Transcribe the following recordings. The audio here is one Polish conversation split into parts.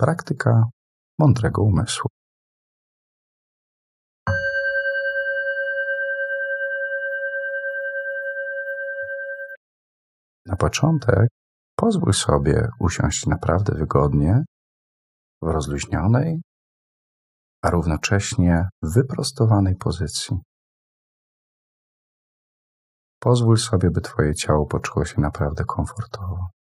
Praktyka mądrego umysłu. Na początek pozwól sobie usiąść naprawdę wygodnie, w rozluźnionej, a równocześnie wyprostowanej pozycji. Pozwól sobie, by Twoje ciało poczuło się naprawdę komfortowo.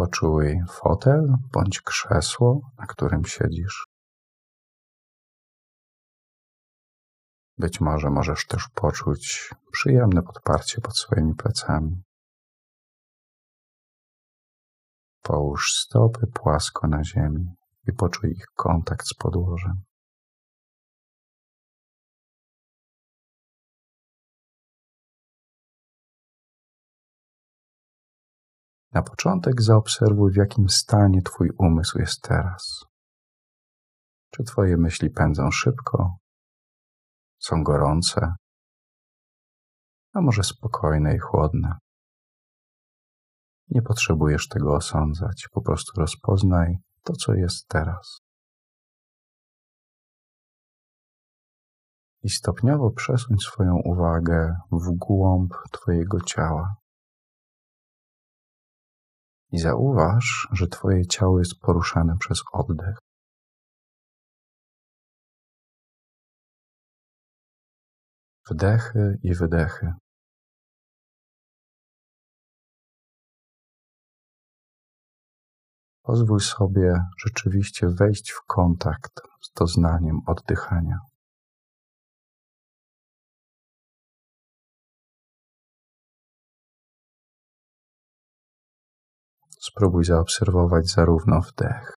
Poczuj fotel bądź krzesło, na którym siedzisz. Być może możesz też poczuć przyjemne podparcie pod swoimi plecami. Połóż stopy płasko na ziemi i poczuj ich kontakt z podłożem. Na początek zaobserwuj, w jakim stanie Twój umysł jest teraz. Czy Twoje myśli pędzą szybko, są gorące, a może spokojne i chłodne. Nie potrzebujesz tego osądzać, po prostu rozpoznaj to, co jest teraz. I stopniowo przesuń swoją uwagę w głąb Twojego ciała. I zauważ, że Twoje ciało jest poruszane przez oddech. Wdechy i wydechy. Pozwól sobie rzeczywiście wejść w kontakt z doznaniem oddychania. Spróbuj zaobserwować zarówno wdech,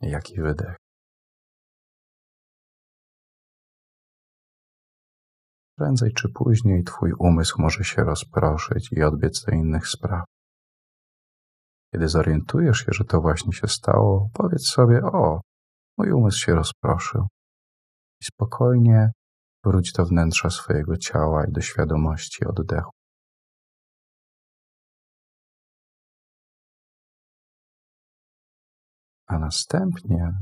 jak i wydech. Prędzej czy później Twój umysł może się rozproszyć i odbiec do innych spraw. Kiedy zorientujesz się, że to właśnie się stało, powiedz sobie: O, mój umysł się rozproszył. I spokojnie wróć do wnętrza swojego ciała i do świadomości oddechu. A następnie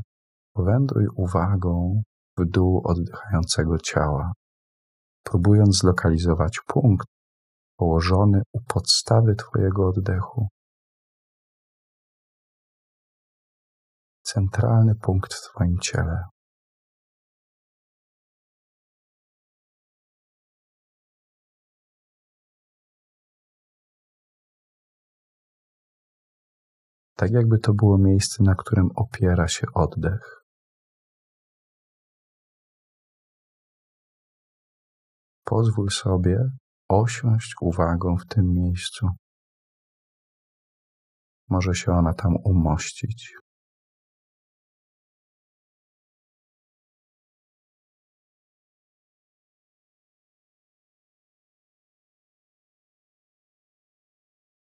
powędruj uwagą w dół oddychającego ciała próbując zlokalizować punkt położony u podstawy Twojego oddechu. Centralny punkt w Twoim ciele. Tak jakby to było miejsce, na którym opiera się oddech. Pozwól sobie osiąść uwagą w tym miejscu. Może się ona tam umościć.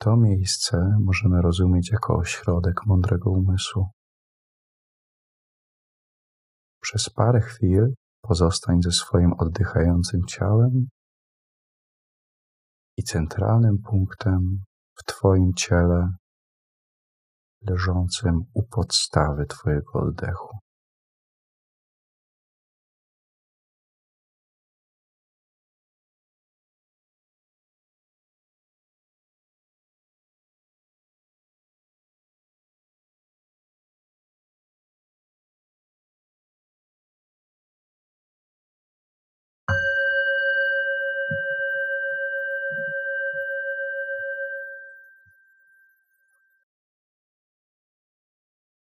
To miejsce możemy rozumieć jako ośrodek mądrego umysłu. Przez parę chwil Pozostań ze swoim oddychającym ciałem i centralnym punktem w Twoim ciele leżącym u podstawy Twojego oddechu.